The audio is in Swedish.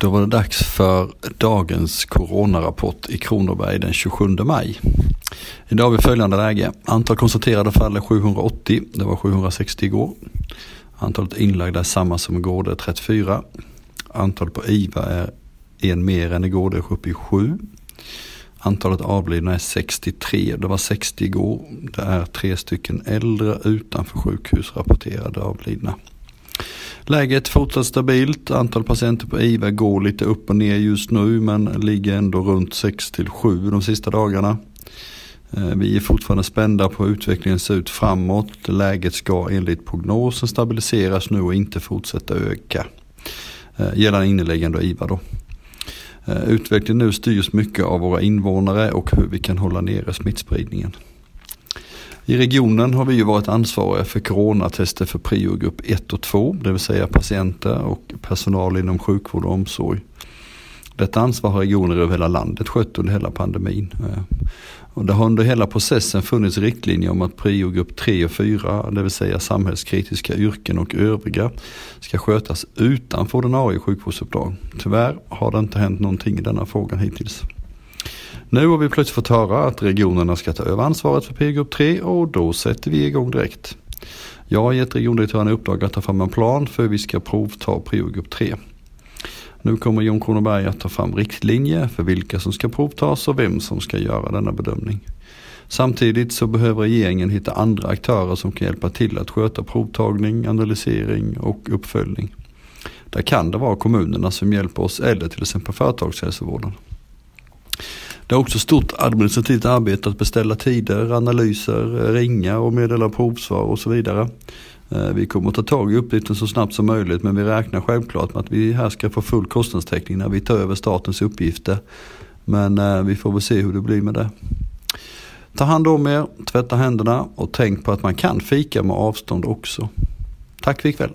Då var det dags för dagens coronarapport i Kronoberg den 27 maj. Idag har vi följande läge. Antal konstaterade fall är 780, det var 760 igår. Antalet inlagda är samma som igår, det är 34. Antalet på IVA är en mer än igår, det är uppe i 7. Antalet avlidna är 63, det var 60 igår. Det är tre stycken äldre utanför sjukhus rapporterade avlidna. Läget fortsatt stabilt. Antal patienter på IVA går lite upp och ner just nu men ligger ändå runt 6 till 7 de sista dagarna. Eh, vi är fortfarande spända på hur utvecklingen ser ut framåt. Läget ska enligt prognosen stabiliseras nu och inte fortsätta öka. Eh, gällande inneliggande och IVA då. Eh, utvecklingen nu styrs mycket av våra invånare och hur vi kan hålla nere smittspridningen. I regionen har vi ju varit ansvariga för coronatester för priogrupp 1 och 2, det vill säga patienter och personal inom sjukvård och omsorg. Detta ansvar har regioner över hela landet skött under hela pandemin. Eh, och det har under hela processen funnits riktlinjer om att priogrupp 3 och 4, det vill säga samhällskritiska yrken och övriga, ska skötas utanför ordinarie sjukvårdsuppdrag. Tyvärr har det inte hänt någonting i denna frågan hittills. Nu har vi plötsligt fått höra att regionerna ska ta över ansvaret för P-grupp 3 och då sätter vi igång direkt. Jag har gett regiondirektören i uppdrag att ta fram en plan för hur vi ska provta P-grupp 3. Nu kommer Jon Kronoberg att ta fram riktlinjer för vilka som ska provtas och vem som ska göra denna bedömning. Samtidigt så behöver regeringen hitta andra aktörer som kan hjälpa till att sköta provtagning, analysering och uppföljning. Där kan det vara kommunerna som hjälper oss eller till exempel företagshälsovården. Det är också stort administrativt arbete att beställa tider, analyser, eh, ringa och meddela provsvar och så vidare. Eh, vi kommer att ta tag i uppgiften så snabbt som möjligt men vi räknar självklart med att vi här ska få full kostnadstäckning när vi tar över statens uppgifter. Men eh, vi får väl se hur det blir med det. Ta hand om er, tvätta händerna och tänk på att man kan fika med avstånd också. Tack för ikväll.